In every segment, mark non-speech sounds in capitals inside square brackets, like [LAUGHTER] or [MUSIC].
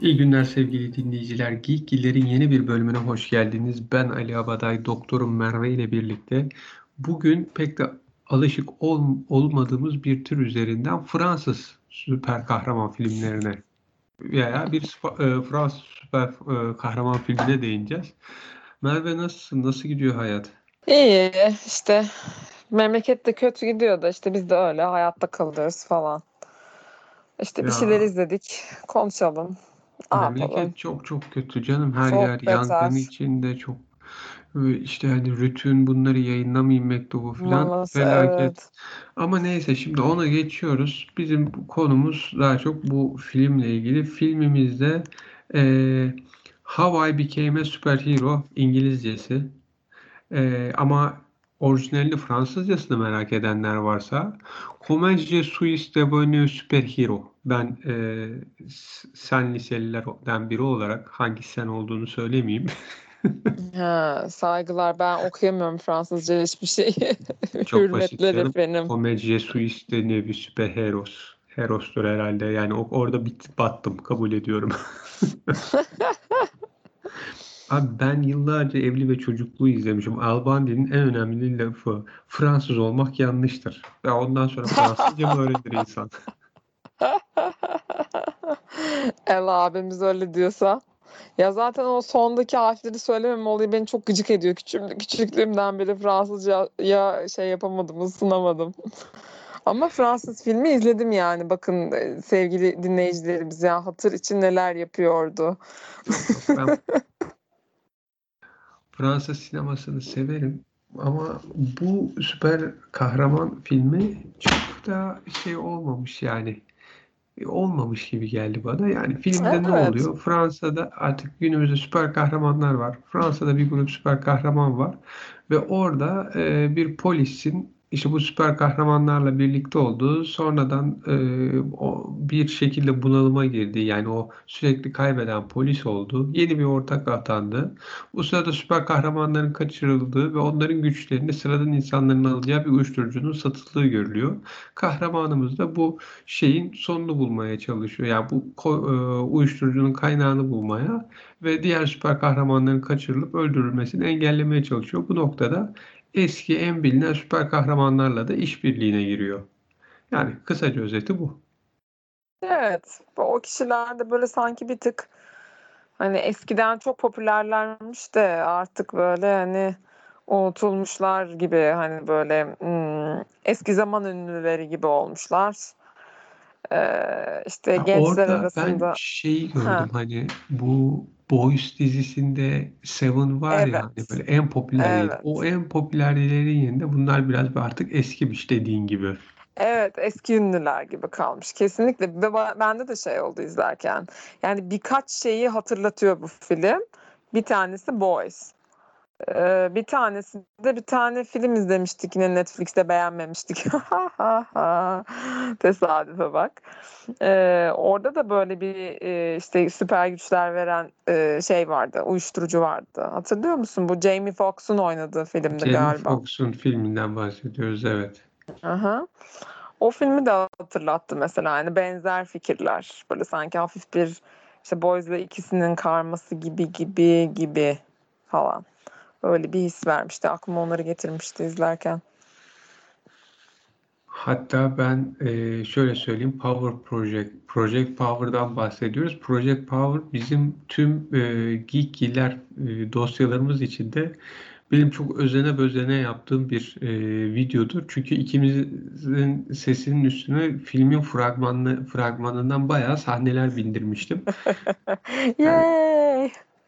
İyi günler sevgili dinleyiciler. Geekgiller'in yeni bir bölümüne hoş geldiniz. Ben Ali Abaday, doktorum Merve ile birlikte bugün pek de alışık ol, olmadığımız bir tür üzerinden Fransız süper kahraman filmlerine veya bir e, Fransız süper e, kahraman filmine değineceğiz. Merve nasılsın? Nasıl gidiyor hayat? İyi işte memlekette kötü gidiyor da işte biz de öyle hayatta kalıyoruz falan. İşte bir Ya şeyler izledik. Konuşalım. Yapalım? memleket çok çok kötü canım. Her Çok yer yangın beter. içinde çok e, işte hani Rütü'nün bunları yayınlamayın mektubu falan Maması felaket. evet. Ama neyse şimdi ona geçiyoruz. Bizim konumuz daha çok bu filmle ilgili. Filmimizde eee How I Became a Superhero İngilizcesi. Eee, ama orijinalini Fransızcasını merak edenler varsa Comment je suis devenu superhero. Ben s- sen liselilerden biri olarak hangi sen olduğunu söylemeyeyim. [LAUGHS] Ha, saygılar. Ben okuyamıyorum Fransızca hiçbir şeyi. Çok [LAUGHS] basit Hürmetler canım. efendim. Comment je suis devenu superheros. Heros'tur herhalde. Yani orada bit, battım. Kabul ediyorum. [LAUGHS] Abi ben yıllarca Evli ve Çocukluğu izlemişim. Albandi'nin en önemli lafı Fransız olmak yanlıştır. Ve ondan sonra [LAUGHS] Fransızca mı öğrenir insan? [LAUGHS] El abimiz öyle diyorsa. Ya zaten o sondaki harfleri söylemem olayı beni çok gıcık ediyor. Küçüğüm, küçüklüğümden beri Fransızca ya şey yapamadım, ısınamadım. [LAUGHS] Ama Fransız filmi izledim yani. Bakın e, sevgili dinleyicilerimiz ya hatır için neler yapıyordu. Ben Fransız sinemasını severim. Ama bu süper kahraman filmi çok da şey olmamış yani. E, olmamış gibi geldi bana. Yani filmde ne Evet. oluyor? Fransa'da artık günümüzde süper kahramanlar var. Fransa'da bir grup süper kahraman var ve orada e, bir polisin işte bu süper kahramanlarla birlikte olduğu sonradan e, o bir şekilde bunalıma girdi. Yani o sürekli kaybeden polis oldu. Yeni bir ortak atandı. Bu sırada süper kahramanların kaçırıldığı ve onların güçlerini sıradan insanların alacağı bir uyuşturucunun satıldığı görülüyor. Kahramanımız da bu şeyin sonunu bulmaya çalışıyor. Yani bu e, uyuşturucunun kaynağını bulmaya ve diğer süper kahramanların kaçırılıp öldürülmesini engellemeye çalışıyor. Bu noktada eski en bilinen süper kahramanlarla da işbirliğine giriyor. Yani kısaca özeti bu. Evet. O kişiler de böyle sanki bir tık hani eskiden çok popülerlermiş de artık böyle hani unutulmuşlar gibi hani böyle hmm, eski zaman ünlüleri gibi olmuşlar. Ee, işte Ya gençler orada ben arasında şeyi ha. gördüm hani bu Boys dizisinde Seven var ya hani evet. böyle en popüleriydi. O evet. en popülerlerin yerinde bunlar biraz bir artık eskimiş dediğin gibi. evet eski ünlüler gibi kalmış kesinlikle. Ve bende de şey oldu izlerken. Yani birkaç şeyi hatırlatıyor bu film. Bir tanesi Boys Ee, bir tanesinde bir tane film izlemiştik yine Netflix'te beğenmemiştik. [LAUGHS] Tesadüfe bak. Ee, orada da böyle bir e, işte süper güçler veren e, şey vardı, uyuşturucu vardı. Hatırlıyor musun? Bu Jamie Foxx'un oynadığı filmdi Jamie galiba. Foxx'un filminden bahsediyoruz evet. Aha. O filmi de hatırlattı mesela. Yani benzer fikirler. Böyle sanki hafif bir işte Boys'la ikisinin karması gibi gibi gibi falan. Öyle bir his vermişti. Aklıma onları getirmişti izlerken. Hatta ben e, şöyle söyleyeyim Power Project, Project Power'dan bahsediyoruz. Project Power bizim tüm e, Geekgiller e, dosyalarımız içinde benim çok özene bözene yaptığım bir e, videodur. Çünkü ikimizin sesinin üstüne filmin fragmanı, fragmanından bayağı sahneler bindirmiştim. [LAUGHS] Yani!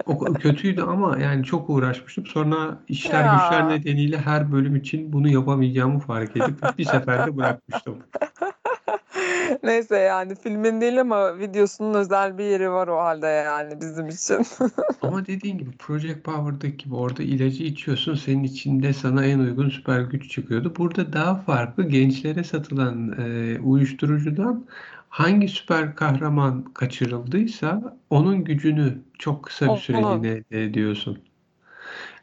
O kötüydü ama yani çok uğraşmıştım. Sonra işler güçler Ya. nedeniyle her bölüm için bunu yapamayacağımı fark edip bir seferde bırakmıştım. [LAUGHS] [LAUGHS] Neyse yani filmin değil ama videosunun özel bir yeri var o halde yani bizim için. [LAUGHS] Ama dediğin gibi Project Power'daki gibi orada ilacı içiyorsun senin içinde sana en uygun süper güç çıkıyordu. Burada daha farklı gençlere satılan e, uyuşturucudan hangi süper kahraman kaçırıldıysa onun gücünü çok kısa bir süreliğine elde ediyorsun.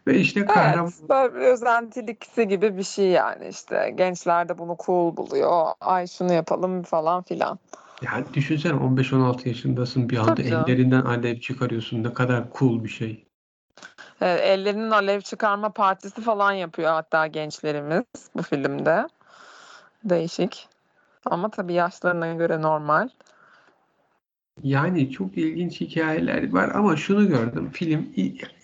Ve işte Evet, kahraman böyle bir özentilikse gibi bir şey yani işte gençler de bunu cool buluyor. Ay şunu yapalım falan filan. yani düşünsene 15-16 yaşındasın bir anda Tabii ellerinden alev çıkarıyorsun. Ne kadar cool bir şey. Evet, ellerinin alev çıkarma partisi falan yapıyor hatta gençlerimiz bu filmde. Değişik. Ama tabii yaşlarına göre normal. Yani çok ilginç hikayeler var ama şunu gördüm. Film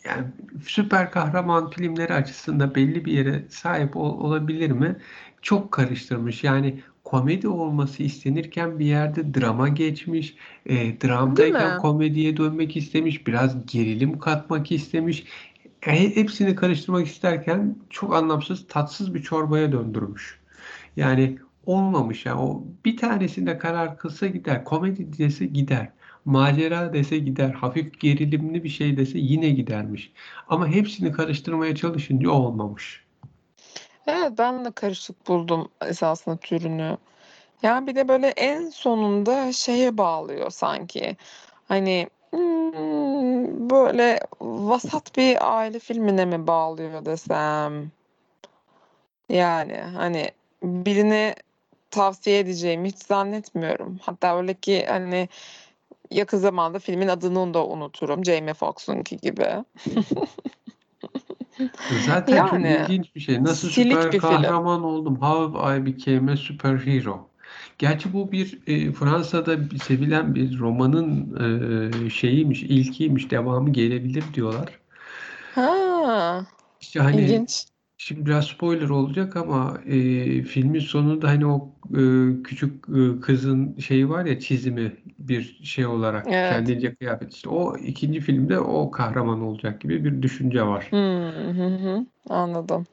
yani süper kahraman filmleri açısından belli bir yere sahip ol- olabilir mi? Çok karıştırmış. Yani komedi olması istenirken bir yerde drama geçmiş. E, dramdayken komediye dönmek istemiş. Biraz gerilim katmak istemiş. E, hepsini karıştırmak isterken çok anlamsız, tatsız bir çorbaya döndürmüş. Yani olmamış ya. O bir tanesinde karar kılsa gider. Komedi dese gider. Macera dese gider. Hafif gerilimli bir şey dese yine gidermiş. Ama hepsini karıştırmaya çalışınca olmamış. Evet ben de karışık buldum esasında türünü. Ya bir de böyle en sonunda şeye bağlıyor sanki. Hani hmm, böyle vasat bir aile filmine mi bağlıyor desem. Yani hani birine tavsiye edeceğimi hiç zannetmiyorum. Hatta öyle ki hani yakın zamanda filmin adını da unuturum. Jamie Foxx'unki gibi. Zaten çok Yani ilginç bir şey. Nasıl süper bir film. kahraman oldum? How I became a superhero. Gerçi bu bir e, Fransa'da sevilen bir romanın e, şeyiymiş, ilkiymiş, devamı gelebilir diyorlar. Ha, İşte hani ilginç. Şimdi biraz spoiler olacak ama e, filmin sonunda hani o e, küçük e, kızın şeyi var ya çizimi bir şey olarak Evet. kendince kıyafet işte o ikinci filmde o kahraman olacak gibi bir düşünce var. Hmm, hı hı, anladım.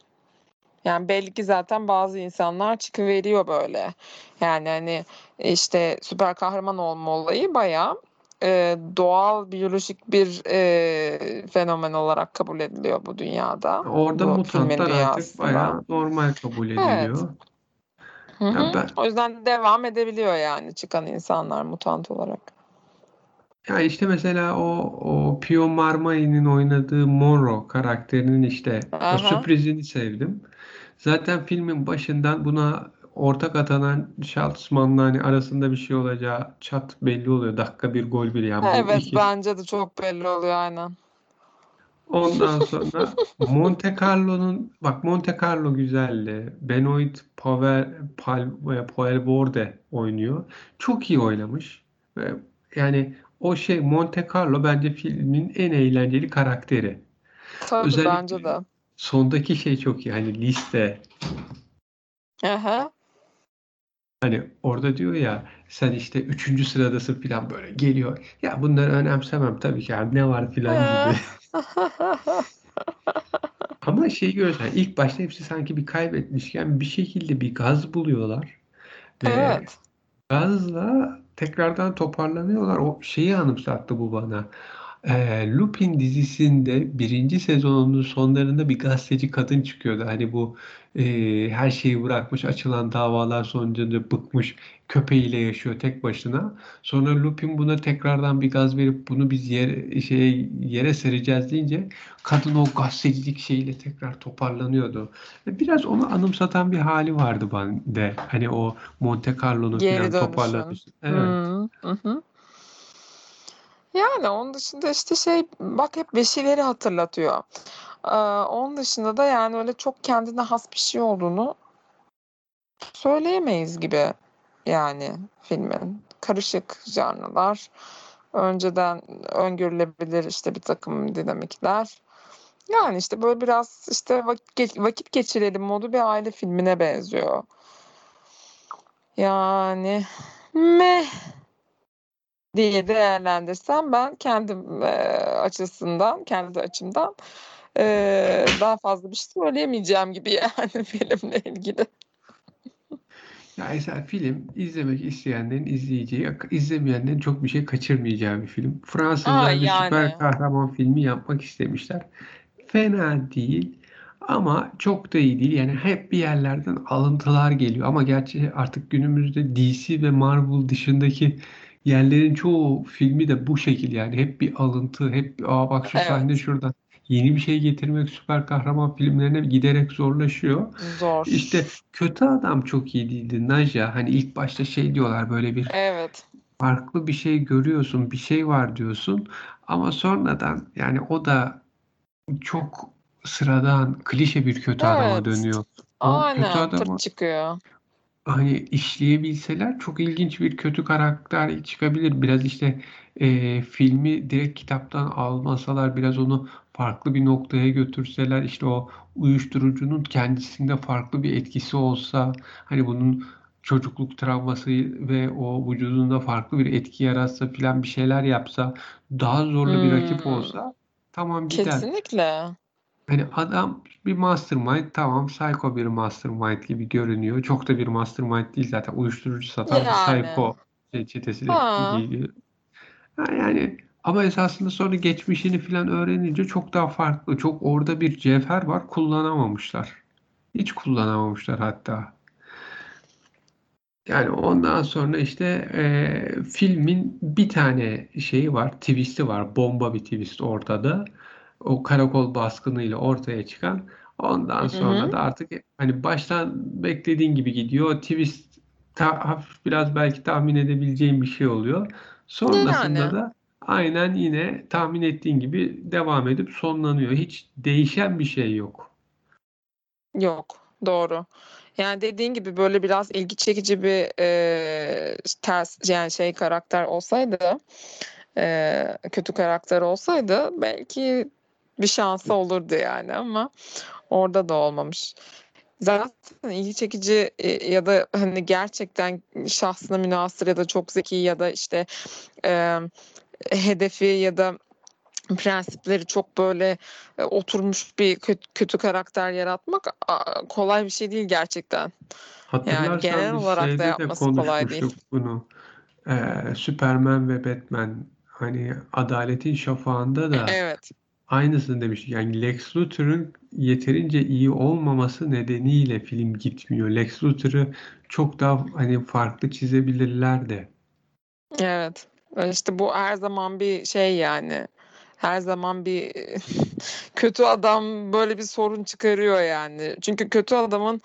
Yani belli ki zaten bazı insanlar çıkıveriyor böyle. Yani hani işte süper kahraman olma olayı bayağı e, doğal biyolojik bir e, fenomen olarak kabul ediliyor bu dünyada. Orada Bu mutantlar artık bayağı normal kabul Evet. ediliyor. Hı hı. ben O yüzden devam edebiliyor yani çıkan insanlar mutant olarak. ya işte mesela o o Pio Marmai'nin oynadığı Monroe karakterinin işte o Aha. sürprizini sevdim. Zaten filmin başından buna ortak atanan şahsmanla hani arasında bir şey olacağı çat belli oluyor. Dakika bir gol bir yani Evet iki. bence de çok belli oluyor aynen. Ondan sonra [LAUGHS] Monte Carlo'nun bak Monte Carlo güzeldi. Benoit Pavel, Pal, Poelvoorde oynuyor. Çok iyi oynamış. Ve yani o şey Monte Carlo bence filmin en eğlenceli karakteri. Tabii bence Özellikle de. sondaki şey çok iyi. Hani liste. Aha. Hani orada diyor ya sen işte üçüncü sıradasın falan böyle geliyor. Ya bunları önemsemem tabii ki abi ne var falan gibi. [LAUGHS] Ama şey görüyorsun yani ilk başta hepsi sanki bir kaybetmişken bir şekilde bir gaz buluyorlar ve Evet. gazla tekrardan toparlanıyorlar. O şeyi anımsattı bu bana. Ee, Lupin dizisinde birinci sezonunun sonlarında bir gazeteci kadın çıkıyordu. Hani bu e, her şeyi bırakmış, açılan davalar sonucunda bıkmış, köpeğiyle yaşıyor tek başına. Sonra Lupin buna tekrardan bir gaz verip bunu biz yere, şeye, yere sereceğiz deyince kadın o gazetecilik şeyiyle tekrar toparlanıyordu. Ve Biraz onu anımsatan bir hali vardı bende. Hani o Monte Carlo'nun falan dönüşün. toparlanışı. Evet. Hı hı. Yani onun dışında işte şey bak hep bir şeyleri hatırlatıyor. Ee, onun dışında da yani öyle çok kendine has bir şey olduğunu söyleyemeyiz gibi yani filmin. Karışık janrlar, önceden öngörülebilir işte bir takım dinamikler. Yani işte böyle biraz işte vakit, vakit geçirelim modu bir aile filmine benziyor. Yani meh diye değerlendirsem ben kendim eee, açısından, kendi açımdan eee, daha fazla bir şey söyleyemeyeceğim gibi [LAUGHS] yani filmle ilgili. Ya mesela film izlemek isteyenlerin izleyeceği, izlemeyenlerin çok bir şey kaçırmayacağı bir film. Aa Fransızlar bir süper yani. kahraman filmi yapmak istemişler. Fena değil ama çok da iyi değil. Yani hep bir yerlerden alıntılar geliyor. Ama gerçi artık günümüzde DC ve Marvel dışındaki yerlerin çoğu filmi de bu şekil yani. Hep bir alıntı, hep bir, aa bak şu sahne Evet. şuradan. yeni bir şey getirmek süper kahraman filmlerine giderek zorlaşıyor. Zor. İşte kötü adam çok iyi değildi Naja. Hani ilk başta şey diyorlar böyle bir Evet. farklı bir şey görüyorsun, bir şey var diyorsun. Ama sonradan yani o da çok sıradan, klişe bir kötü adama Evet. dönüyor. O kötü Aynen. adamı Tırt çıkıyor. Hani işleyebilseler çok ilginç bir kötü karakter çıkabilir. Biraz işte e, filmi direkt kitaptan almasalar biraz onu farklı bir noktaya götürseler işte o uyuşturucunun kendisinde farklı bir etkisi olsa hani bunun çocukluk travması ve o vücudunda farklı bir etki yaratsa filan bir şeyler yapsa daha zorlu bir rakip Hmm. olsa tamam gider. Kesinlikle. Hani adam bir mastermind tamam psycho bir mastermind gibi görünüyor. Çok da bir mastermind değil zaten uyuşturucu satan Yani. psycho şey. Ha yani ama esasında sonra geçmişini falan öğrenince çok daha farklı. Çok orada bir cevher var kullanamamışlar. Hiç kullanamamışlar hatta. Yani ondan sonra işte e, filmin bir tane şeyi var, twist'i var. Bomba bir twist ortada. O karakol baskınıyla ortaya çıkan. Ondan sonra hı. da artık hani baştan beklediğin gibi gidiyor. Twist ta- hafif biraz belki tahmin edebileceğin bir şey oluyor. Sonrasında Yani. da aynen yine tahmin ettiğin gibi devam edip sonlanıyor. Hiç değişen bir şey yok. Yok. Doğru. Yani dediğin gibi böyle biraz ilgi çekici bir e, ters yani şey karakter olsaydı e, kötü karakter olsaydı belki bir şansı olurdu yani ama orada da olmamış. Zaten ilgi çekici e, ya da hani gerçekten şahsına münhasır ya da çok zeki ya da işte e, hedefi ya da prensipleri çok böyle e, oturmuş bir kötü, kötü karakter yaratmak a, kolay bir şey değil gerçekten. Yani genel olarak da yapması kolay değil. bunu. Ee, Superman ve Batman hani Adaletin Şafağı'nda da Evet. Aynısını demiştik. Yani Lex Luthor'ın yeterince iyi olmaması nedeniyle film gitmiyor. Lex Luthor'ı çok daha hani farklı çizebilirler de. Evet. İşte bu her zaman bir şey yani. Her zaman bir [LAUGHS] kötü adam böyle bir sorun çıkarıyor yani. Çünkü kötü adamın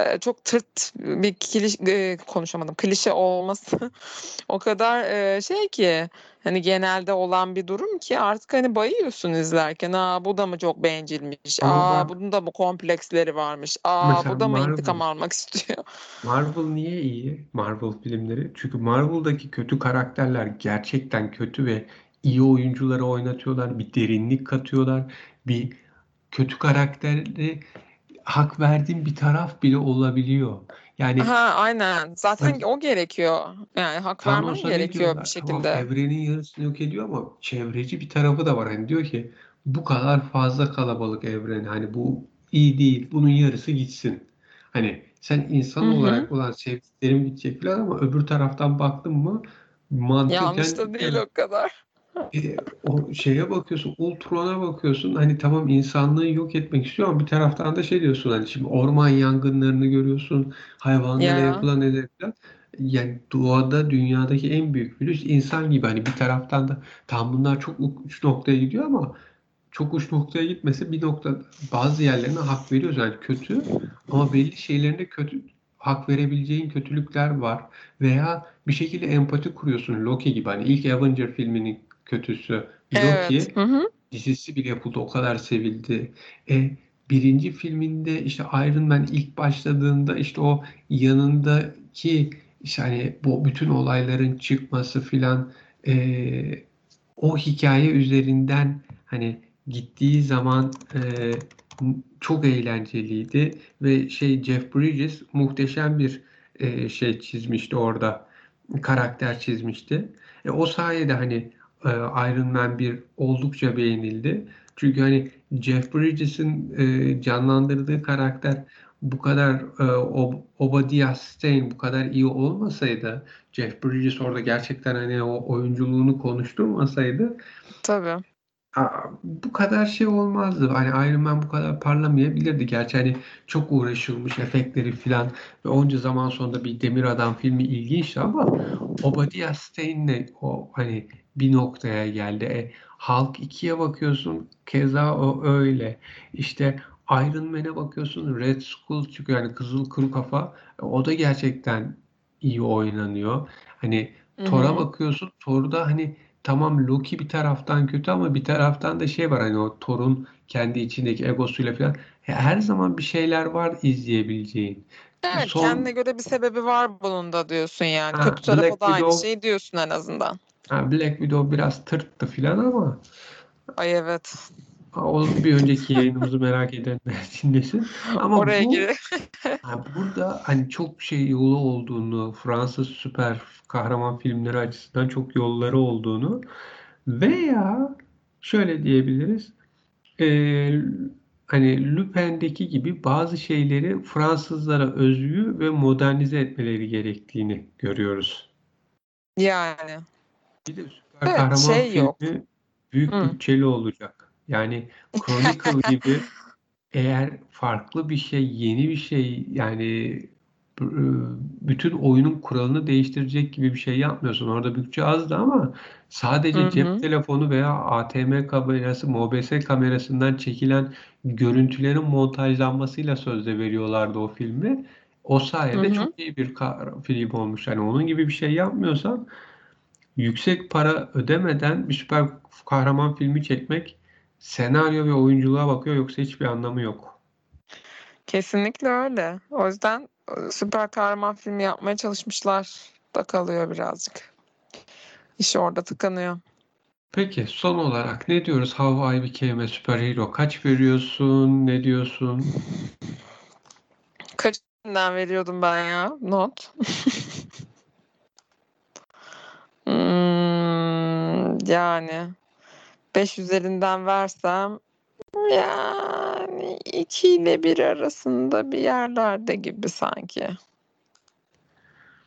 e, çok tırt bir kliş, e, konuşamadım. Klişe olması [LAUGHS] o kadar e, şey ki hani genelde olan bir durum ki artık hani bayıyorsun izlerken. Aa bu da mı çok bencilmiş? Aa bak bunun da mı kompleksleri varmış? Aa bu da mı intikam Marvel. almak istiyor? [LAUGHS] Marvel niye iyi? Marvel filmleri. Çünkü Marvel'daki kötü karakterler gerçekten kötü ve iyi oyuncuları oynatıyorlar. Bir derinlik katıyorlar. Bir kötü karakteri hak verdiğin bir taraf bile olabiliyor. Yani Ha aynen. Zaten hani o gerekiyor. Yani hak vermen gerekiyor bir diyorlar? Tamam şekilde. evrenin yarısını yok ediyor ama çevreci bir tarafı da var. Hani diyor ki bu kadar fazla kalabalık evren. Hani bu iyi değil. Bunun yarısı gitsin. Hani sen insan Hı hı. olarak olan sevdiklerin bitecek falan ama öbür taraftan baktın mı Yanlış mantıken da değil o kadar. E, o şeye bakıyorsun, Ultron'a bakıyorsun. Hani tamam insanlığı yok etmek istiyor ama bir taraftan da şey diyorsun hani şimdi orman yangınlarını görüyorsun, hayvanlara Ya. yapılan edepler. Yani doğada dünyadaki en büyük virüs insan gibi. Hani bir taraftan da tam bunlar çok uç noktaya gidiyor ama çok uç noktaya gitmese bir nokta bazı yerlerine hak veriyoruz. Yani kötü ama belli şeylerinde kötü hak verebileceğin kötülükler var. Veya bir şekilde empati kuruyorsun Loki gibi. Hani ilk Avenger filminin kötüsü Evet. Loki Hı hı. dizisi bile yapıldı. O kadar sevildi. E, birinci filminde işte Iron Man ilk başladığında işte o yanındaki işte hani bu bütün olayların çıkması filan e, o hikaye üzerinden hani gittiği zaman e, çok eğlenceliydi ve şey Jeff Bridges muhteşem bir e, şey çizmişti orada karakter çizmişti. E, o sayede hani e, Iron Man 1 oldukça beğenildi. Çünkü hani Jeff Bridges'in e, canlandırdığı karakter bu kadar e, Ob- Obadiah Stane bu kadar iyi olmasaydı Jeff Bridges orada gerçekten hani o oyunculuğunu konuşturmasaydı Tabii. Bu kadar şey olmazdı. Hani Iron Man bu kadar parlamayabilirdi. Gerçi hani çok uğraşılmış efektleri falan ve onca zaman sonunda bir Demir Adam filmi ilginçti ama Obadiah Stane'le o hani bir noktaya geldi. E, Hulk 2'ye bakıyorsun keza o öyle. İşte Iron Man'e bakıyorsun Red Skull çıkıyor yani Kızıl Kuru Kafa. E, o da gerçekten iyi oynanıyor. Hani Thor'a bakıyorsun Thor'da hani tamam Loki bir taraftan kötü ama bir taraftan da şey var hani o Thor'un kendi içindeki egosuyla falan her zaman bir şeyler var izleyebileceğin. Evet, Son kendine göre bir sebebi var bunun da diyorsun yani. ha, Kötü tarafa da aynı Widow şeyi diyorsun en azından. Ha, Black Widow biraz tırttı filan ama Ay evet. o bir önceki yayınımızı merak edenler [LAUGHS] dinlesin. Ama Oraya bu [LAUGHS] ha, burada hani çok şey yolu olduğunu, Fransız süper kahraman filmleri açısından çok yolları olduğunu veya şöyle diyebiliriz. Eee, hani Lupin'deki gibi bazı şeyleri Fransızlara özgü ve modernize etmeleri gerektiğini görüyoruz. Yani. Bir de süper Evet kahraman şey yok. filmi büyük Hı. bütçeli olacak. Yani Chronicle [LAUGHS] gibi eğer farklı bir şey, yeni bir şey yani b- bütün oyunun kuralını değiştirecek gibi bir şey yapmıyorsun. Orada bütçe azdı ama sadece Hı cep hı. telefonu veya ATM kamerası, MOBS kamerasından çekilen görüntülerin montajlanmasıyla sözde veriyorlardı o filmi. O Hı sayede hı. çok iyi bir film olmuş. Yani onun gibi bir şey yapmıyorsan yüksek para ödemeden bir süper kahraman filmi çekmek senaryo ve oyunculuğa bakıyor yoksa hiçbir anlamı yok. Kesinlikle öyle. O yüzden e, süper kahraman filmi yapmaya çalışmışlar da kalıyor birazcık. İş orada tıkanıyor. Peki son olarak ne diyoruz? How I Became a Superhero. Kaç veriyorsun? Ne diyorsun? Kaçından veriyordum ben ya? Not. [LAUGHS] Hmm, yani 5 üzerinden versem yani 2 ile 1 arasında bir yerlerde gibi sanki.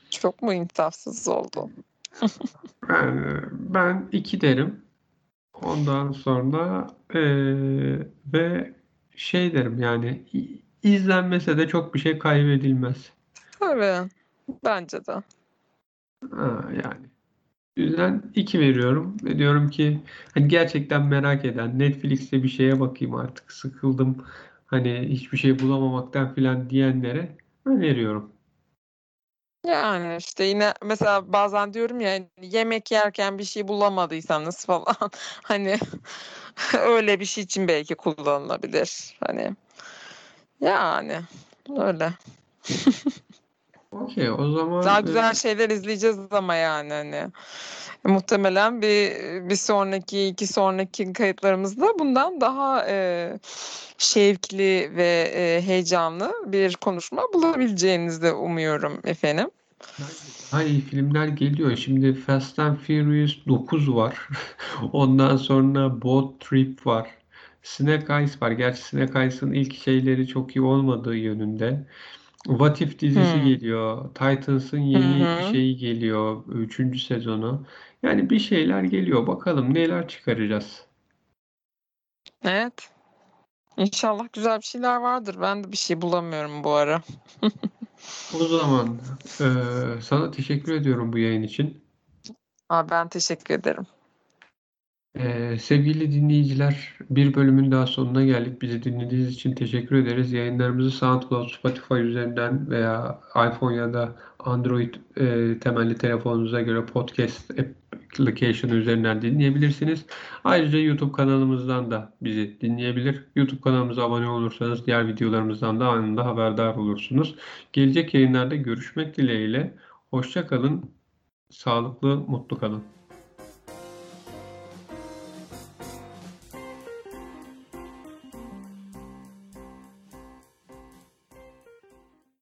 Çok mu insafsız oldu? Ben, ben iki derim. Ondan sonra eee, ve şey derim yani izlenmese de çok bir şey kaybedilmez. Tabii. Bence de. Ha, yani. Yüzden 2 veriyorum ve diyorum ki hani gerçekten merak eden Netflix'te bir şeye bakayım artık sıkıldım hani hiçbir şey bulamamaktan filan diyenlere öneriyorum. Yani işte yine mesela bazen diyorum ya hani yemek yerken bir şey bulamadıysanız falan [LAUGHS] hani [LAUGHS] öyle bir şey için belki kullanılabilir. Hani yani öyle. [LAUGHS] Okey o Daha zaman e, güzel şeyler izleyeceğiz ama yani hani muhtemelen bir bir sonraki iki sonraki kayıtlarımızda bundan daha e, şevkli ve e, heyecanlı bir konuşma bulabileceğinizi de umuyorum efendim. daha iyi filmler geliyor. Şimdi Fast and Furious 9 var. [LAUGHS] Ondan sonra Boat Trip var. Snake Eyes var. Gerçi Snake Eyes'ın ilk şeyleri çok iyi olmadığı yönünde. What If dizisi Hmm. geliyor. Titans'ın Hı yeni hı. şeyi geliyor. Üçüncü sezonu. Yani bir şeyler geliyor. Bakalım neler çıkaracağız. Evet. İnşallah güzel bir şeyler vardır. Ben de bir şey bulamıyorum bu ara. O zaman eee, sana teşekkür ediyorum bu yayın için. Aa, ben teşekkür ederim. Eee, sevgili dinleyiciler, bir bölümün daha sonuna geldik. Bizi dinlediğiniz için teşekkür ederiz. Yayınlarımızı SoundCloud, Spotify üzerinden veya iPhone ya da Android eee, temelli telefonunuza göre podcast application üzerinden dinleyebilirsiniz. Ayrıca YouTube kanalımızdan da bizi dinleyebilir. YouTube kanalımıza abone olursanız diğer videolarımızdan da anında haberdar olursunuz. Gelecek yayınlarda görüşmek dileğiyle. Hoşça kalın, sağlıklı, mutlu kalın.